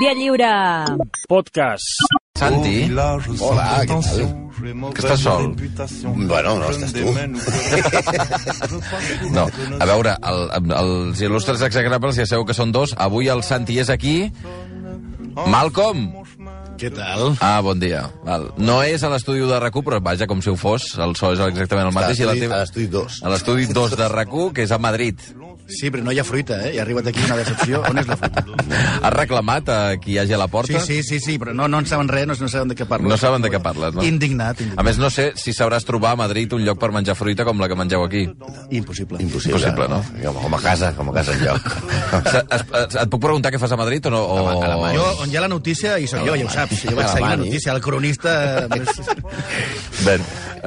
Via lliure. Podcast. Santi, Hola, què tal? que estàs sol. Bueno, no, estàs tu. No, a veure, el, els il·lustres exagrables ja sabeu que són dos. Avui el Santi és aquí. Malcolm! Què tal? Ah, bon dia. Val. No és a l'estudi de rac però vaja, com si ho fos. El so és exactament el mateix. i la teva- A l'estudi 2. A l'estudi 2 de rac que és a Madrid. Sí, però no hi ha fruita, eh? I ha arribat aquí una decepció. On és la fruita? Has reclamat a qui hi hagi a la Sí, porta? sí, sí, sí, però no, no en saben res, no, no saben de què parles. No saben de què parles, no? Indignat, A indignat. més, no sé si sabràs trobar a Madrid un lloc per menjar fruita com la que mengeu aquí. Impossible. Impossible. Impossible, no? Com, com a casa, com a casa es- es- Et puc preguntar què fas a Madrid o no? O... A. Jo, on hi ha la notícia, hi soc jo, ja ho saps. Jo vaig seguir la Alemany. notícia, el cronista... més- Bé,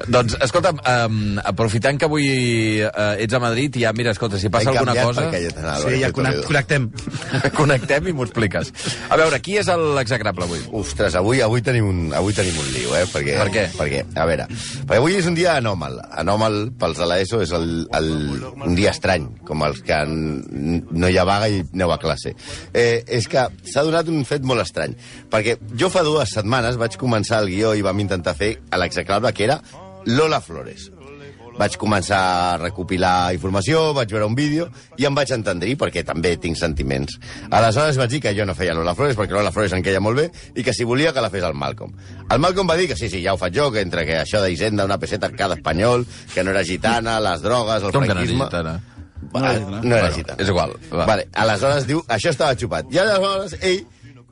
doncs, escolta'm, um, aprofitant que avui uh, ets a Madrid, ja, mira, escolta, si passa alguna cosa... Sí, ja connectem. Connectem i m'ho expliques. A veure, qui és l'exagrable avui? Ostres, avui, avui, tenim un, avui tenim un lío, eh? Perquè, Per què? Perquè, a veure, perquè avui és un dia anòmal. Anòmal pels de l'ESO és el, el, un dia estrany, com els que n- no hi ha vaga i aneu a classe. Eh, és que s'ha donat un fet molt estrany. Perquè jo fa dues setmanes vaig començar el guió i vam intentar fer a l'execrable, que era Lola Flores. Vaig començar a recopilar informació, vaig veure un vídeo i em vaig entendrir perquè també tinc sentiments. Aleshores vaig dir que jo no feia Lola Flores perquè Lola Flores en queia molt bé i que si volia que la fes el Malcolm. El Malcolm va dir que sí, sí, ja ho faig jo, que entre que això d'Hisenda, una peseta cada espanyol, que no era gitana, les drogues, el Com que no franquisme... ets gitana? No era Bueno, gitana. és igual, va. Vale, aleshores diu, això estava xupat. I aleshores ell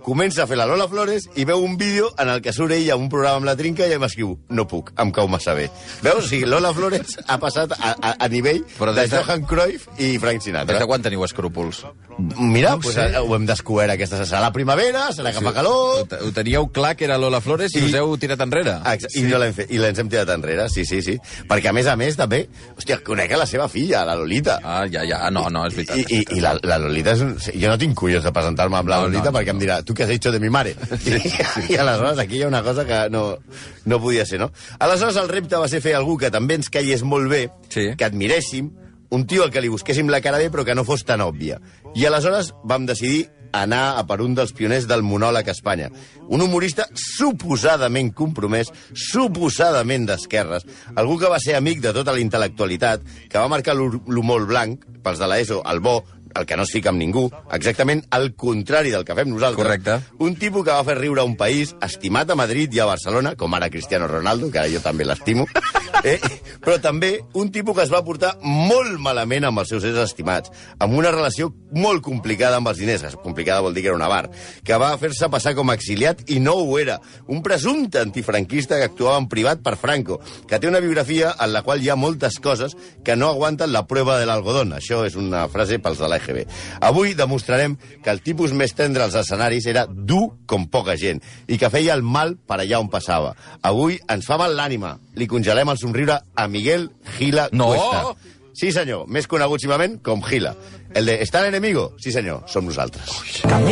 comença a fer la Lola Flores i veu un vídeo en el que surt ell a un programa amb la trinca i m'escriu, no puc, em cau massa bé. Veus? O sigui, Lola Flores ha passat a, a, a nivell Però de des de- Johan Cruyff i Frank Des Sinatra. de quan teniu escrúpols? Mira, pues, eh, ho hem descobert aquesta. Serà la primavera, serà que fa calor... Ho, ho teníeu clar que era Lola Flores i, I- us heu tirat enrere? Exa- I no l'hem fet, i l'ens hem tirat enrere, sí, sí, sí. Perquè, a més a més, també, hòstia, conec a la seva filla, la Lolita. Ah, ja, ja, no, no, és veritat. I, i, i la, la Lolita és un... Jo no tinc collons de presentar-me amb la No, Lolita no, perquè no. em dirà, tu què has hecho de mi mare? I, I aleshores aquí hi ha una cosa que no, no podia ser, no? Aleshores el repte va ser fer algú que també ens caigués molt bé, Sí. que admiréssim, un tio al que li busquéssim la cara bé però que no fos tan òbvia. I aleshores vam decidir anar a per un dels pioners del monòleg a Espanya. Un humorista suposadament compromès, suposadament d'esquerres, algú que va ser amic de tota la intel·lectualitat, que va marcar l'humor blanc, pels de l'ESO, el bo, el que no es fica amb ningú, exactament el contrari del que fem nosaltres. Correcte. Un tipus que va fer riure un país estimat a Madrid i a Barcelona, com ara Cristiano Ronaldo, que ara jo també l'estimo, eh? Però també un tipus que es va portar molt malament amb els seus éssers estimats, amb una relació molt complicada amb els diners, complicada vol dir que era una bar, que va fer-se passar com a exiliat i no ho era, un presumpte antifranquista que actuava en privat per Franco, que té una biografia en la qual hi ha moltes coses que no aguanten la prova de l'algodón. Això és una frase pels de l'EGB. Avui demostrarem que el tipus més tendre als escenaris era dur com poca gent i que feia el mal per allà on passava. Avui ens fa mal l'ànima. Li congelem el somriure a Miguel Gila No! Cuesta. Sí, senyor, més conegut simplement com Gila. El de ¿Está el enemigo? Sí, senyor, som nosaltres. Però no,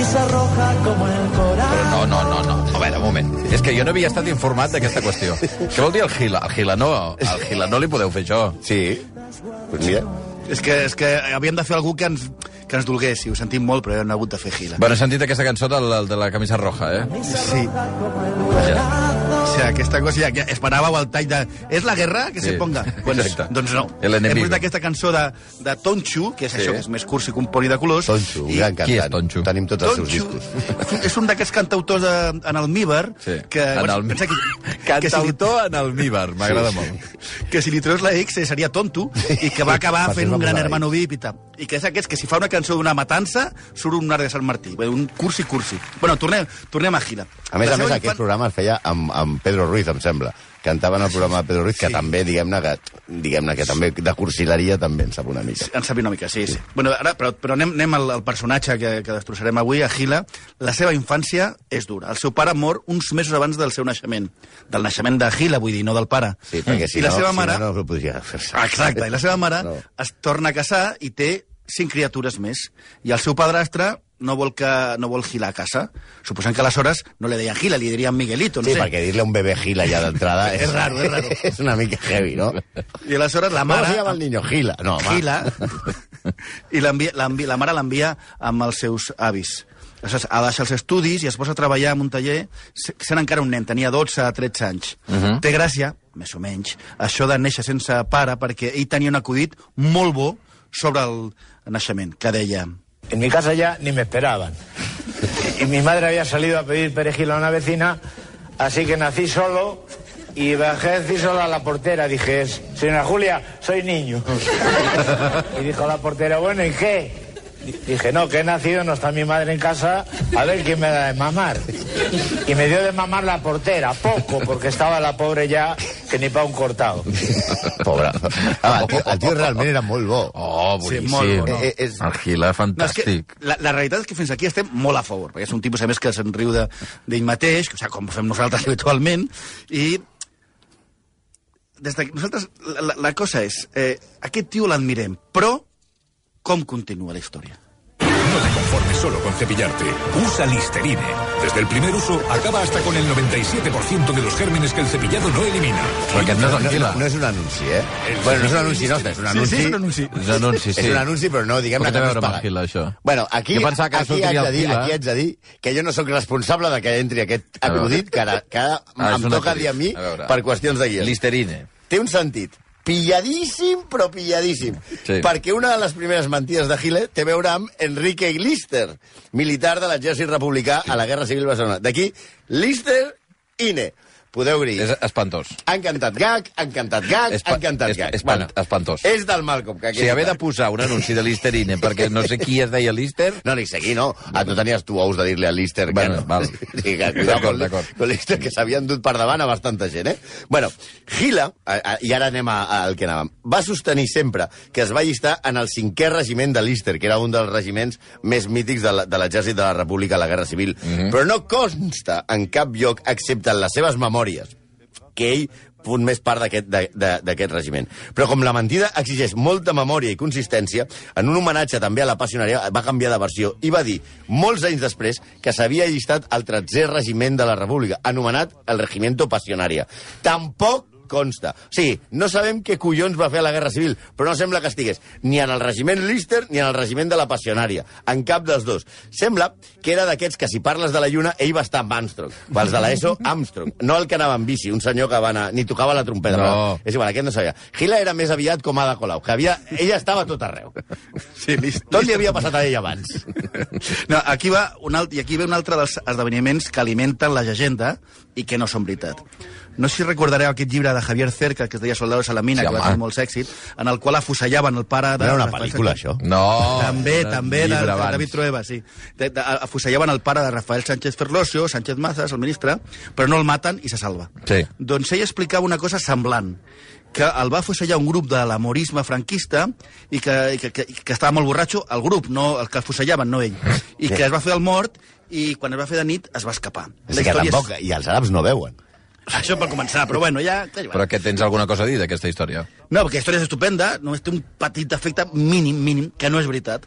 no, no, no. A veure, un moment. És que jo no havia estat informat d'aquesta qüestió. Què vol dir el Gila? El Gila no. Al Gila no li podeu fer això. Sí, pues mira, És que, és que havíem de fer algú que ens, que ens dolgués, i ho sentim molt, però hem hagut de fer gila. Bueno, he sentit aquesta cançó del, del de la camisa roja, eh? Sí. Ja. O sigui, aquesta cosa ja, ja esperàveu el tall de... És la guerra? Que Sí, se ponga? Pues, exacte. doncs no. El. Hem posat aquesta cançó de, de Tonxu, que és Sí. això, que és més cursi que un poli de colors. Tonxo, un i- gran qui és cantant. Tonxo? Tenim tots els seus discos. és un d'aquests cantautors de, en almíbar Sí. que... en el... pensa que, que, si li, Cantautor en almíbar, m'agrada Sí, molt. que si li treus la X eh, seria tonto i que va acabar fent un gran hermano VIP i tal. I que és aquests que si fa una cançó d'una matança surt un art de Sant Martí. Bé, Un cursi cursi. Bueno, tornem, tornem a gira. A més a més, seva aquest programa es feia amb, amb Pedro Ruiz, em sembla. Cantava en el programa de Pedro Ruiz, que Sí. també, diguem-ne, que, diguem que també de cursileria també en sap una mica. En sap una mica, sí, sí. Bueno, ara, però, però anem, anem al, al personatge que, que destrossarem avui, a Gila. La seva infància és dura. El seu pare mor uns mesos abans del seu naixement. Del naixement de Gila, vull dir, no del pare. Sí, perquè si, I la no, seva si mare... no, no ho podria. Ah, Exacte, i la seva mare no. es torna a casar i té cinc criatures més. I el seu padrastre no vol, que, no vol Gila a casa. Suposant que aleshores no le deien Gila, li dirien Miguelito, no Sí, sé. perquè dir-li un bebè Gila ja d'entrada és, És raro, és raro. és una mica heavy, no? I aleshores la ¿Cómo mare... llama el niño? Gila. No, home. Gila, i la mare l'envia amb els seus avis. Aleshores, ha de deixar els estudis i es posa a treballar en un taller se- sent encara un nen, tenia 12 a 13 anys. Té gràcia, més o menys, això de néixer sense pare, perquè ell tenia un acudit molt bo sobre el naixement, que deia... En mi casa ya ni me esperaban. Y mi madre había salido a pedir perejil a una vecina, así que nací solo y bajé a decir solo a la portera. Dije, señora Julia, soy niño. Y dijo la portera, bueno, ¿y qué? Dije, no, que he nacido, no está mi madre en casa, a ver quién me da de mamar. Y me dio de mamar la portera, poco, porque estava la pobre ja que ni pa un cortado. Pobre. Ah, el, tio, el tio realment era molt bo. Oh, Sí, boníssim. molt bo, no? Eh, eh, és- El Gila, No, és que fantàstic. la, la realitat és que fins aquí estem molt a favor, perquè és un tipus, a més, que se'n riu de- mateix, o sigui, com fem nosaltres habitualment, i des de, nosaltres, la, la cosa és, eh, aquest tio l'admirem, però com continua la història? No te conformes solo con cepillarte. Usa Listerine. Desde el primer uso acaba hasta con el 97% de los gérmenes que el cepillado no elimina. Però aquest no és el no, no, no és un anunci, eh? Bueno, no és un anunci nostre, és un anunci... és un anunci. És un anunci, sí. És un anunci, però no, diguem-ne té que no a és veure amb el pagat. Gila, això? Bueno, aquí, que aquí, haig de el dir, aquí haig de dir que jo no sóc responsable de que entri aquest acudit, que ara, que ara Ah, em toca dir a mi per qüestions de guió. Listerine. Té un sentit pilladíssim, però pilladíssim. Sí. Perquè una de les primeres mentides de Hitler té a veure amb Enrique Lister, militar de l'exèrcit republicà a la Guerra Civil Barcelona. D'aquí, Lister Ine. Podeu dir... És espantós. Han cantat gag, han cantat gag, Espa- han cantat es- gag. espant- espantós. És del Malcolm. Que sigui, haver de posar un anunci de Listerine perquè no sé qui es deia Lister... No, ni seguir, no. Ah, tu tenies tu ous de dir-li a Lister que Bueno, no. val. Sí, que, D'acord, con, Lister, que s'havien dut per davant a bastanta gent, eh? Bueno, Gila, a, a, i ara anem a- al que anàvem, va sostenir sempre que es va llistar en el cinquè regiment de Lister, que era un dels regiments més mítics de la- de l'exèrcit de la República a la Guerra Civil. Mhm. Però no consta en cap lloc, excepte en les seves memòries, que ell fos més part d'aquest regiment. Però com la mentida exigeix molta memòria i consistència, en un homenatge també a la passionària va canviar de versió i va dir, molts anys després, que s'havia llistat al 13è regiment de la República, anomenat el Regimiento Passionària. Tampoc consta. O sigui, no sabem què collons va fer a la Guerra Civil, però no sembla que estigués ni en el regiment Lister ni en el regiment de la Passionària, en cap dels dos. Sembla que era d'aquests que si parles de la Lluna, ell va estar amb Armstrong. Pels de l'ESO, Armstrong. No el que anava amb bici, un senyor que va anar, ni tocava la trompeta. No. És igual, aquest no sabia. Gila era més aviat com Ada Colau, que havia... ella estava tot arreu. Sí, list, Tot li havia passat a ell abans. No, aquí va un alt, i aquí ve un altre dels esdeveniments que alimenten la llegenda i que no són veritat. No sé si recordareu aquest llibre de Javier Cerca, que es deia Soldados a la mina, Sí, que va tenir molts èxits, en el qual afusellaven el pare de... Era una pel·lícula, Sánchez. això. No. també, també, de, de. David Trueba, sí. De, de, afusellaven el pare de Rafael Sánchez Ferlosio, Sánchez Mazas, el ministre, però no el maten i se salva. Sí. Doncs ell explicava una cosa semblant, que el va afusellar un grup de l'amorisme franquista i que, i que, que, que estava molt borratxo, el grup, no el que afusellaven, no ell, i que es va fer el mort i quan es va fer de nit es va escapar. És que tampoc, i els àrabs no veuen. Això per començar, però bueno, ja... Però que tens alguna cosa a dir d'aquesta història? No, perquè la història és estupenda, només té un petit defecte mínim, mínim, que no és veritat.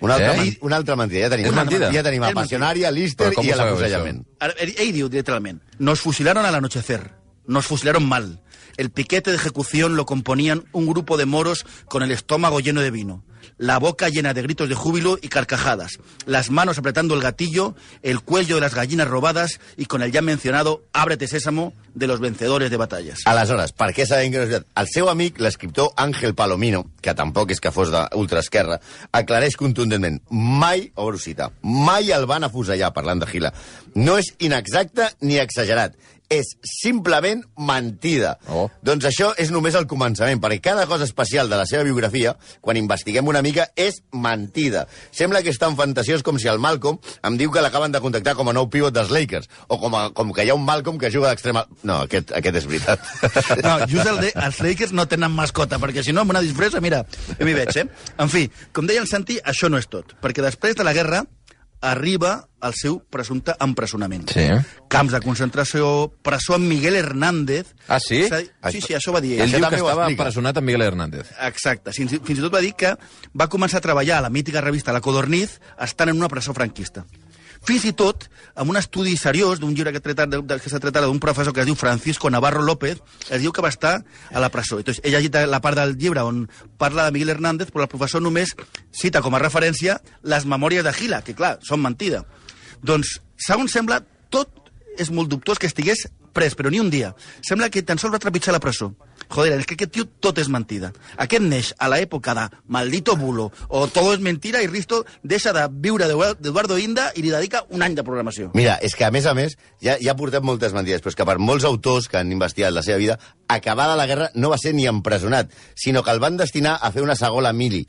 Una altra, Eh? una altra mentida. Ja tenim, És mentida? Ja tenim És a Passionària, Lister i. Ara, Ell, ell diu literalment, nos fusilaron al anochecer, nos fusilaron mal. El piquete de ejecución lo componían un grupo de moros con el estómago lleno de vino, la boca llena de gritos de júbilo y carcajadas, las manos apretando el gatillo, el cuello de las gallinas robadas y con el ya mencionado ábrete sésamo de los vencedores de batallas. Aleshores, per què sabem que no és? El seu amic, l'escriptor Àngel Palomino, que tampoc és que fos d'ultraesquerra, aclareix contundentment. Mai, obro cita, mai el van afusellar, parlant de Gila. No és inexacte ni exagerat. És simplement mentida. Oh. Doncs això és només el començament, perquè cada cosa especial de la seva biografia, quan investiguem una mica, és mentida. Sembla que és tan fantasiós com si el Malcolm em diu que l'acaben de contactar com a nou pivot dels Lakers, o com, a, com que hi ha un Malcolm que juga d'extrema... No, aquest, aquest és veritat. No, just el de, els Lakers no tenen mascota, perquè si no, amb una disfressa, mira, jo m'hi veig, eh? En fi, com deia el Santi, això no és tot, perquè després de la guerra arriba el seu presumpte empresonament. Sí. Camps de concentració, presó amb Miguel Hernández... Ah, sí? Sí, sí, això va dir Ell ell. diu que estava explica. personat amb Miguel Hernández. Exacte. Fins, fins i tot va dir que va començar a treballar a la mítica revista La Codorniz estant en una presó franquista. Fins i tot, amb un estudi seriós d'un llibre que, de, que s'ha tractat d'un professor que es diu Francisco Navarro López, es diu que va estar a la presó. Entonces, he llegit la part del llibre on parla de Miguel Hernández, però el professor només cita com a referència les memòries de Gila, que clar, són mentida. Doncs, segons sembla, tot és molt dubtós que estigués pres, però ni un dia. Sembla que tan sols va trepitjar la presó. Joder, és que aquest tio tot és mentida. Aquest neix a l'època de Maldito Bulo, o Todo és mentira, i Risto deixa de viure d'Eduardo Inda i li dedica un any de programació. Mira, és que a més a més, ja, ja portem moltes mentides, però és que per molts autors que han investigat la seva vida, acabada la guerra no va ser ni empresonat, sinó que el van destinar a fer una segona mili.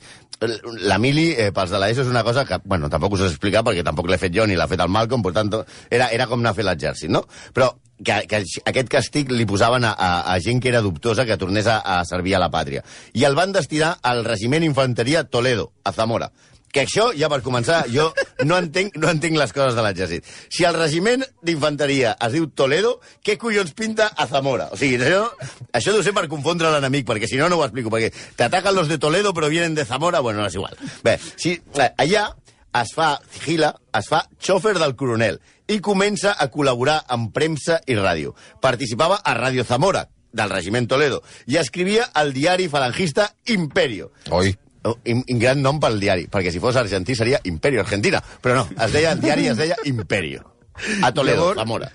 La mili, eh, pels de l'ESO, és una cosa que, bueno, tampoc us he explicat perquè tampoc l'he fet jo ni l'ha fet el Malcolm, per tant, era, era com anar a fer l'exèrcit, no? Però que, que aquest càstig li posaven a, a, a gent que era dubtosa que tornés a, a servir a la pàtria. I el van destinar al regiment infanteria Toledo, a Zamora. Que això, ja per començar, jo no entenc, no entenc les coses de l'exèrcit. Si el regiment d'infanteria es diu Toledo, què collons pinta a Zamora? O sigui, això, això deu ser per confondre l'enemic, perquè si no, no ho explico, perquè t'ataquen los de Toledo però vienen de Zamora, bueno, no és igual. Bé, si, eh, allà es fa, Gila, es fa xòfer del coronel i comença a col·laborar amb premsa i ràdio. Participava a Radio Zamora, del regiment Toledo, i escrivia al diari falangista Imperio. Oi. Oh, un, un gran nom pel diari, perquè si fos argentí seria Imperio Argentina, però no, es deia, el diari es deia Imperio. A Toledo, Llavors- Zamora.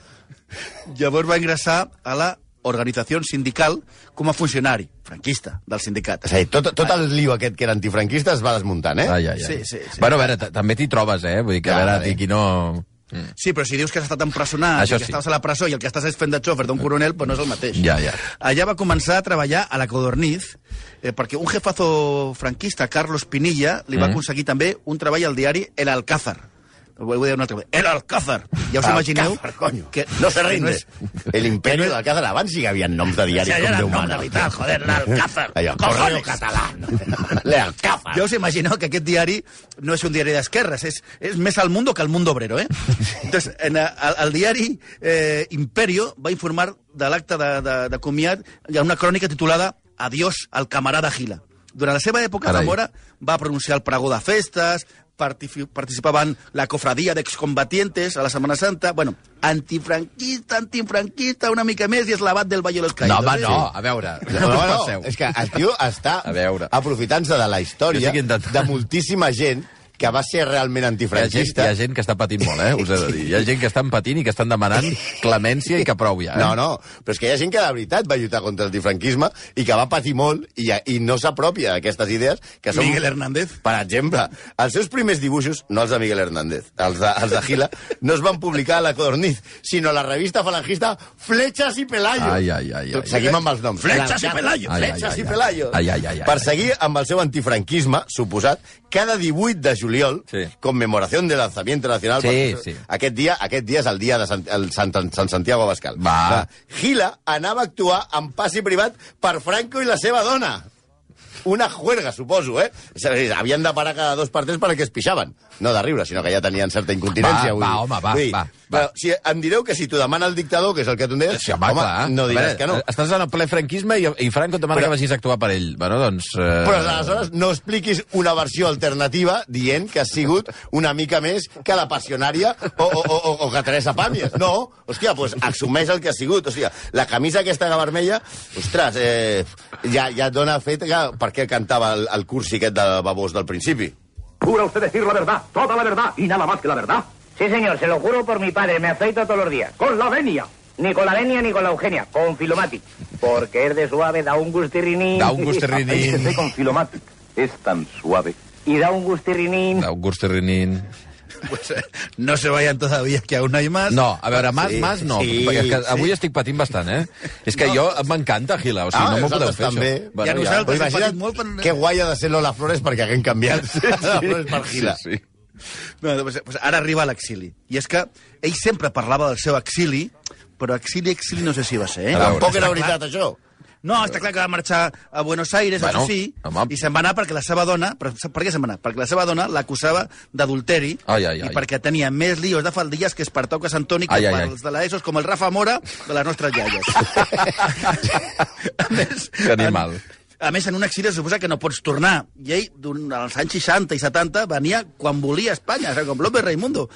Llavors va ingressar a la organització sindical com a funcionari franquista del sindicat. És a dir, tot, tot el lío aquest que era antifranquista es va desmuntant, eh? Ai, ai, ai. Sí, sí, sí. Bueno, a veure, també t'hi trobes, eh? Vull dir que, a veure, aquí no... Sí, però si dius que has estat empresonat, Això i que sí. estaves a la presó i el que estàs és fent de xòfer d'un coronel, doncs no és el mateix. Ja, ja. Allà va començar a treballar a la Codorniz, eh, perquè un jefazo franquista, Carlos Pinilla, li va Mm. aconseguir també un treball al diari El Alcázar. Ho vull dir una altra vegada. El Alcázar! Ja us imagineu... Alcázar, coño. Que No se rinde. és- El Imperio del Alcázar abans sí que havia noms de diari com Déu mana. joder, l'Alcázar. Allò, Correo Català. L'Alcázar. Ja us imagineu que aquest diari no és un diari d'esquerres, és, és més al mundo que al mundo obrero, eh? Entonces, en el, el diari eh, Imperio va informar de l'acte de, de, de comiat hi ha una crònica titulada Adiós al camarada Gila. Durant la seva època, Carai. Zamora va pronunciar el pregó de festes, participaven la cofradia d'excombatientes a la Setmana Santa, bueno, antifranquista, antifranquista, una mica més, i és l'abat del Valle de los No, Caídos. home, eh? no, a veure, No, no, no, no, és que el tio està aprofitant-se de la història de moltíssima gent que va ser realment Hi ha, gent, hi antifranquista. ha gent que està patint molt, eh? Us he de dir. Hi ha gent que estan patint i que estan demanant clemència i que prou ja, eh? No, no, però és que hi ha gent que de veritat va lluitar contra l'antifranquisme i que va patir molt i, i no s'apropia d'aquestes idees que són... Miguel Hernández. Per exemple, els seus primers dibuixos, no els de Miguel Hernández, els de, els de Gila, no es van publicar a la Codorniz, sinó a la revista falangista Flechas i Pelayo. Ai, ai, ai, ai. Seguim amb els noms. Flechas i Pelayo. Ai, ai, Flechas ai, i ai. Pelayo. Ai, ai, ai, ai. Per seguir amb el seu antifranquisme, suposat, cada 18 de juliol, Sí. conmemoració de lanzamiento nacional... Sí, sí. Aquest dia, aquest dia és el dia de Sant, el Sant, Sant Santiago Abascal. Va. Gila anava a actuar en passi privat per Franco i la seva dona. Una juerga, suposo, eh? Havien de parar cada dos per tres perquè es pixaven. No de riure, sinó que ja tenien certa incontinència. Va, va, home, va, dir, va, va. Però si em direu que si t'ho demana el dictador, que és el que tu em deies, Sí, home, clar. no diràs veure, que no. Estàs en el ple franquisme i, i Franco demana Però- que vagis a actuar per ell. Bueno, doncs... Eh... Però aleshores no expliquis una versió alternativa dient que has sigut una mica més que la passionària o, o, o, o, o que Teresa Pàmies. No, hòstia, doncs assumeix el que ha sigut. Hòstia, la camisa aquesta vermella, ostres, eh, ja, ja et dona fet que, per què cantava el, el cursi aquest de babós del principi. ¿Jura usted decir la verdad, toda la verdad y nada más que la verdad? Sí, señor, se lo juro por mi padre, me afeito todos los días. Con la venia. Ni con la Denia ni con la Eugenia, con Filomatic. Porque es de suave, da un gustirrinín. Da un gustirrinín. Con Filomatic. Es tan suave. Y da un gustirrinín. Augusto Rinin... Pues, eh, no se vayan todavía, que aún hay más. No, a veure, más, Sí, más no. sí, perquè és que sí. avui estic patint bastant, eh? És que jo m'encanta Gila, o sigui, Ah, no m'ho podeu fer, també. això. I a nosaltres hem imagina't molt per- que guai ha de ser Lola Flores perquè haguem canviat la Flores per Gila. Sí, sí. No, doncs, doncs ara arriba a l'exili. I és que ell sempre parlava del seu exili, però exili, exili no sé si va ser, eh? Tampoc era veritat, això. No, està clar que va marxar a Buenos Aires, Bueno, això sí, home. i se'n va anar perquè la seva dona... Sap per què se'n va anar? Perquè la seva dona l'acusava d'adulteri i perquè tenia més líos de faldilles que Espartau que Santoni, que Ai, per ai. els de l'ESO com el Rafa Mora de les nostres iaies. a més, Que animal. En, A més, en un se suposa que no pots tornar. I ell, als anys 60 i 70, venia quan volia a Espanya, com López Raimundo.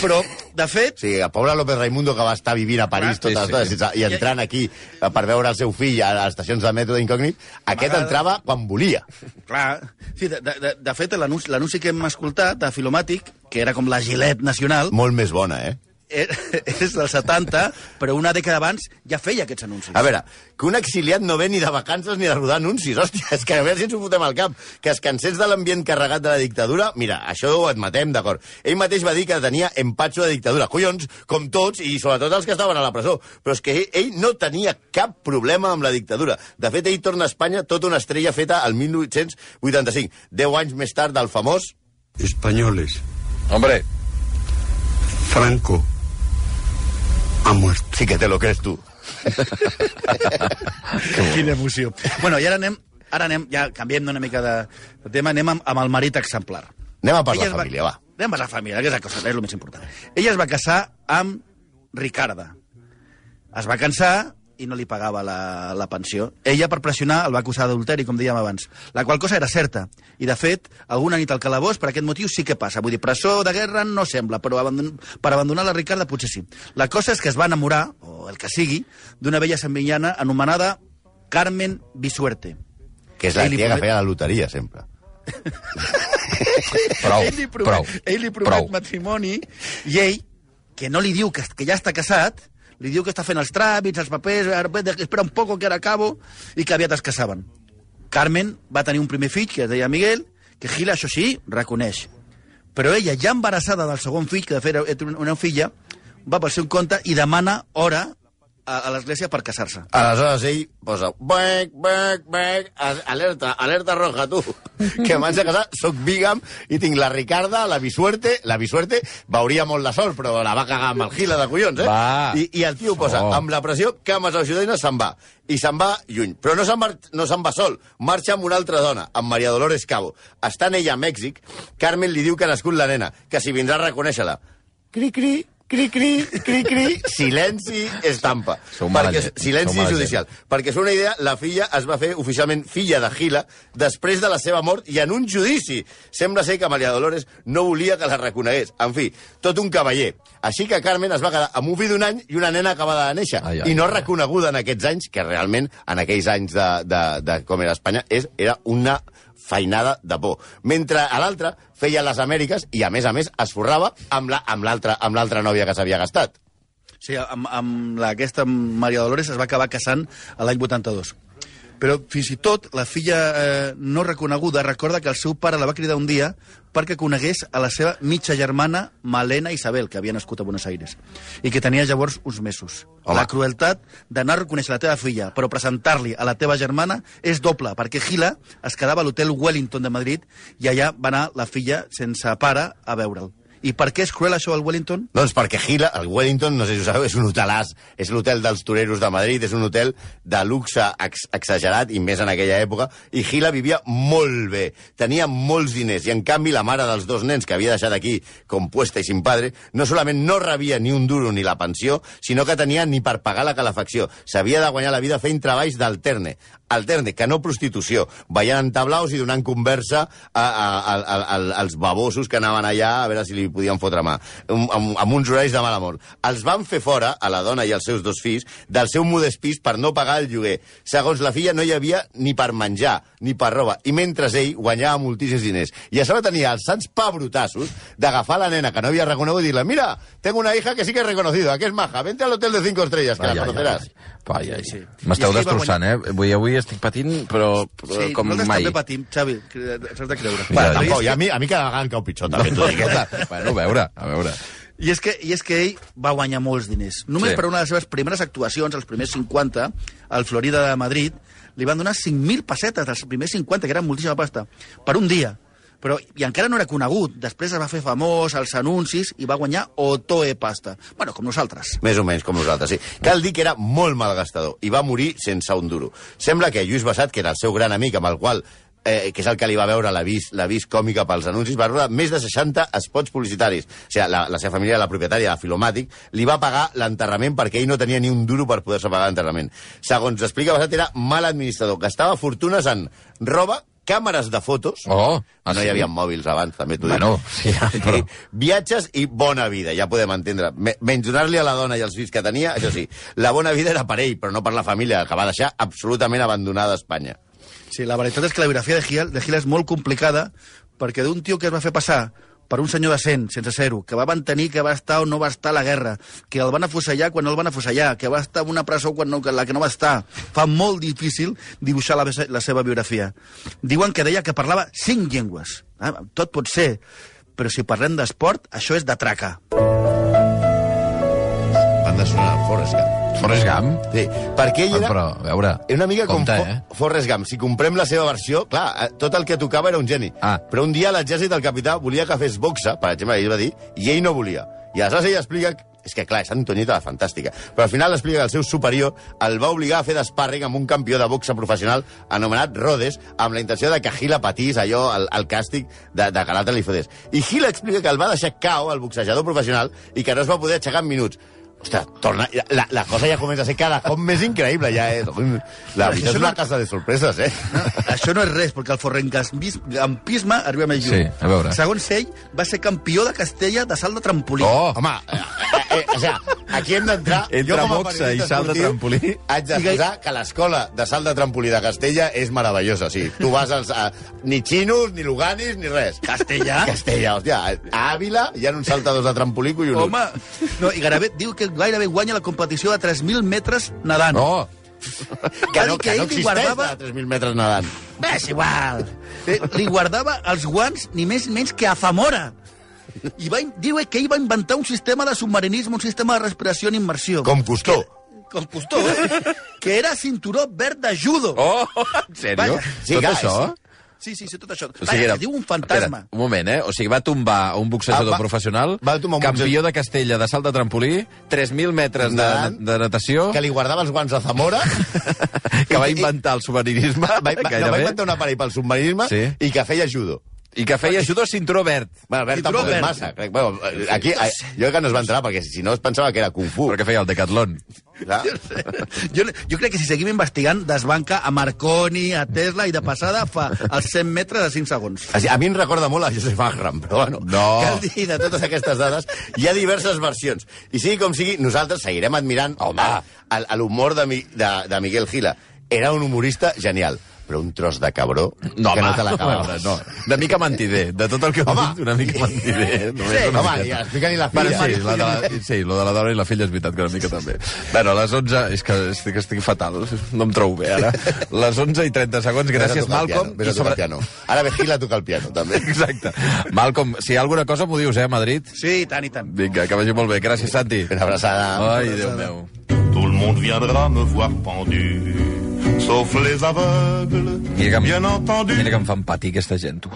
Però, de fet, Sí, el pobre López Raimundo que va estar vivint a París Sí, totes sí. les hores i entrant aquí eh, per veure el seu fill a les estacions de metro d'incògnit, aquest entrava quan volia. clar... Sí, de, de, de, fet, l'anunci que hem escoltat de Filomàtic, que era com la gilet nacional, Molt més bona, eh? Eh, és del 70, però una dècada abans ja feia aquests anuncis. A veure, que un exiliat no ve ni de vacances ni de rodar anuncis, hòstia, és que a veure si ens ho fotem al cap. Que es cansés de l'ambient carregat de la dictadura, mira, això ho admetem, d'acord. Ell mateix va dir que tenia empatxo de dictadura. Collons, com tots, i sobretot els que estaven a la presó. Però és que ell, ell no tenia cap problema amb la dictadura. De fet, ell torna a Espanya tota una estrella feta al 1885, deu anys més tard del famós... Españoles, Hombre, Franco ha muerto. Sí que te lo crees tu. Quina emoció. Bueno, i ara anem, ara anem, ja canviem una mica de, de tema, anem amb, amb el marit exemplar. Anem a per Ella la família, va. Anem per la família, que és la cosa, és el més important. Ella es va casar amb Ricarda. Es va cansar i no li pagava la, la pensió. Ella, per pressionar, el va acusar d'adulteri, com dèiem abans. La qual cosa era certa. I, de fet, alguna nit al calabós, per aquest motiu, sí que passa. Vull dir, presó de guerra no sembla, però abandon... per abandonar la Ricarda potser sí. La cosa és que es va enamorar, o el que sigui, d'una vella sevillana anomenada Carmen Bisuerte. Que és la tia que feia la loteria, sempre. prou, ell li promet, prou, ell li promet prou. matrimoni i ell, que no li diu que, que ja està casat, li diu que està fent els tràmits, els papers, espera un poco que ara acabo, i que aviat es casaven. Carmen va tenir un primer fill, que es deia Miguel, que Gila, això sí, reconeix. Però ella, ja embarassada del segon fill, que de fet era una filla, va pel seu compte i demana hora a, a l'església per casar-se. Aleshores ell posa bec, bec, bec, a- alerta, alerta roja, tu, que m'haig de casar, soc bigam i tinc la Ricarda, la Bisuerte, la Bisuerte veuria molt la sort, però la va cagar amb el gila de collons, eh? Va. I, I el tio posa, Oh. amb la pressió, cames al Judena se'n va. I se'n va lluny. Però no se'n va, no se'n va sol. Marxa amb una altra dona, amb Maria Dolores Cabo. Estant ella a Mèxic, Carmen li diu que ha nascut la nena, que si vindrà a reconèixer-la. Cri, cri, cri, cri, cri, cri, silenci, estampa. Mala Perquè, gent, silenci mala judicial. Perquè és una idea, la filla es va fer oficialment filla de Gila després de la seva mort i en un judici. Sembla ser que Maria Dolores no volia que la reconegués. En fi, tot un cavaller. Així que Carmen es va quedar amb un fill d'un any i una nena acabada de néixer. Ai, ai, I no ai. reconeguda en aquests anys, que realment, en aquells anys de, de, de com era Espanya, és, era una feinada de por. Mentre a l'altre feia les Amèriques i, a més a més, es forrava amb la- amb l'altra amb l'altra nòvia que s'havia gastat. Sí, amb, amb la, aquesta Maria Dolores es va acabar casant l'any 82. Però fins i tot la filla eh, no reconeguda recorda que el seu pare la va cridar un dia perquè conegués a la seva mitja germana Malena Isabel, que havia nascut a Buenos Aires, i que tenia llavors uns mesos. Home. La crueltat d'anar a reconèixer la teva filla, però presentar-li a la teva germana és doble, perquè Gila es quedava a l'hotel Wellington de Madrid i allà va anar la filla sense pare a veure'l. I per què és cruel això al Wellington? Doncs perquè Gila, el Wellington, no sé si ho sabeu, és un hotelàs, és l'hotel dels toreros de Madrid, és un hotel de luxe ex exagerat, i més en aquella època, i Gila vivia molt bé, tenia molts diners, i en canvi la mare dels dos nens que havia deixat aquí, compuesta i sin padre, no solament no rebia ni un duro ni la pensió, sinó que tenia ni per pagar la calefacció. S'havia de guanyar la vida fent treballs d'alterne, alterne, que no prostitució, ballant en tablaus i donant conversa a, a, a, a, als babosos que anaven allà a veure si li podien fotre mà, amb, amb, amb uns horaris de mala mort. Els van fer fora, a la dona i als seus dos fills, del seu modest pis per no pagar el lloguer. Segons la filla, no hi havia ni per menjar, ni per roba, i mentre ell guanyava moltíssims diners. I a sobre tenia els sants pebrotassos d'agafar la nena que no havia reconegut i dir-li mira, tengo una hija que sí que he reconocido, que es maja, vente al hotel de cinco estrellas, que Ai, la ai, conocerás. ai. Sí. M'esteu va destrossant, eh? Vull, avui estic patint, però, però Sí, com nosaltres mai. també patim, Xavi, s'has de creure. Ja, Bueno, ja. tampoc, i a mi, a mi cada vegada em cau pitjor, també t'ho dic. bueno, a veure, a veure. I és, que, I és que ell va guanyar molts diners. Només Sí. per una de les seves primeres actuacions, els primers 50, al Florida de Madrid, li van donar 5.000 pessetes, dels primers 50, que eren moltíssima pasta, per un dia. Però, I encara no era conegut. Després es va fer famós als anuncis i va guanyar Otoe pasta. Bueno, com nosaltres. Més o menys com nosaltres, sí. Cal dir que era molt malgastador i va morir sense un duro. Sembla que Lluís Bassat, que era el seu gran amic amb el qual eh, que és el que li va veure l'avís l'avís còmica pels anuncis, va rebre més de 60 spots publicitaris. O sigui, la, la seva família, la propietària de Filomàtic, li va pagar l'enterrament perquè ell no tenia ni un duro per poder-se pagar l'enterrament. Segons explica Basat, era mal administrador, gastava fortunes en roba, càmeres de fotos, Oh, ah, no sí? hi havia mòbils abans, també t'ho Bueno, dic. sí, ja, però- Viatges i bona vida, ja podem entendre. Me- Menys donar-li a la dona i els fills que tenia, això sí, la bona vida era per ell, però no per la família, que va deixar absolutament abandonada a Espanya. Sí, la veritat és que la biografia de Gil, de Gil és molt complicada perquè d'un tio que es va fer passar per un senyor decent, sense ser-ho, que va mantenir que va estar o no va estar a la guerra, que el van afusellar quan no el van afusellar, que va estar en una presó quan no, que la que no va estar. Fa molt difícil dibuixar la, la seva biografia. Diuen que deia que parlava cinc llengües. Ah, tot pot ser, però si parlem d'esport, això és de traca. Van de sonar Forrest Gump. Forrest Gump? Sí, perquè ell Ah, era... Però, a veure... Era una mica com compte, Fo eh? Forrest Gump. Si comprem la seva versió, clar, eh, tot el que tocava era un geni. Ah. Però un dia l'exèrcit del capità volia que fes boxa, per exemple, ell va dir, i ell no volia. I aleshores ell explica... És que, clar, és Antonieta la fantàstica. Però al final explica que el seu superior el va obligar a fer d'espàrrec amb un campió de boxa professional anomenat Rhodes, amb la intenció de que Gila patís allò, el, el càstig de, de l'altre li fotés. I Gila explica que el va deixar cau, el boxejador professional, i que no es va poder aixecar en minuts. Ostres, torna, la, la cosa ja comença a ser cada cop més increïble, ja és. La vida és una casa de sorpreses, eh? No, això no és res, perquè el forrengampisme arriba més lluny. Sí, a veure. Segons ell, va ser campió de Castella de salt de trampolí. Oh! Home, eh, eh, eh, o sigui, aquí hem d'entrar... Entre boxa i salt de trampolí. Haig d'exposar que l'escola de salt de trampolí de Castella és meravellosa. Sigui, tu vas als... A, ni xinos, ni luganis, ni res. Castella? Castella, hòstia. A Àvila hi ha uns saltadors de trampolí collonuts. Home, no, i gairebé, diu que gairebé guanya la competició de 3.000 metres nedant. No! que no, dir que no existeix guardava... a 3.000 metres nedant. Bé, és igual. Eh, li guardava els guants ni més ni menys que a Zamora. I va, diu que ell va inventar un sistema de submarinisme, un sistema de respiració en immersió. Com Costó. Com Costó, eh? que era cinturó verd de judo. Oh, en sèrio? Vaja. Sí, Tot clar, això? Sí, sí, sí, tot això. O sigui, era... diu un fantasma. Espera, un moment, eh? O sigui, va tombar un boxejador Ah, va- professional, va tombar un campió de Castella de salt de trampolí, 3.000 metres de, Nedant. de natació, Que li guardava els guants a Zamora. que va inventar el submarinisme, va, va, no, va inventar un aparell pel submarinisme Sí. i que feia judo. I que feia judo cinturó verd. Bueno, Albert Cinturó tampoc és verd. massa. Crec, bueno, aquí, eh, jo que no es va entrar, perquè si no es pensava que era Kung Fu. Perquè feia el decatlon. Clar? Jo, jo crec que si seguim investigant, desbanca a Marconi, a Tesla, i de passada fa els 100 metres a 5 segons. O sigui, a mi em recorda molt a Joseph Agram, però bueno, No. cal dir de totes aquestes dades, hi ha diverses versions. I sigui com sigui, nosaltres seguirem admirant Home. el- l'humor de, de, de Miguel Gila. Era un humorista genial, però un tros de cabró No, que home, no te veure, no. Una mica mentider. De tot el que Home. dit, una mica mentider. Només Sí, una home, miqueta. ja, explica-li la Bueno, filla. sí, la de la, sí, lo de la dona i la filla és veritat que una mica també. Bueno, a les 11... És que estic, estic fatal, no em trobo bé ara. Les 11 i 30 segons, gràcies, Malcolm. Vés a tocar el piano. Ara ve Gila a tocar el piano, també. Exacte. Malcolm, si hi ha alguna cosa m'ho dius, eh, a Madrid? Sí, i tant, i tant. Vinga, que vagi molt bé. Gràcies, Santi. Una abraçada. Ai, Déu meu. Tout le monde viendra me voir pendu, sauf les aveugles, Mira que, bien entendu. mira que em fan patir aquesta gent, tu.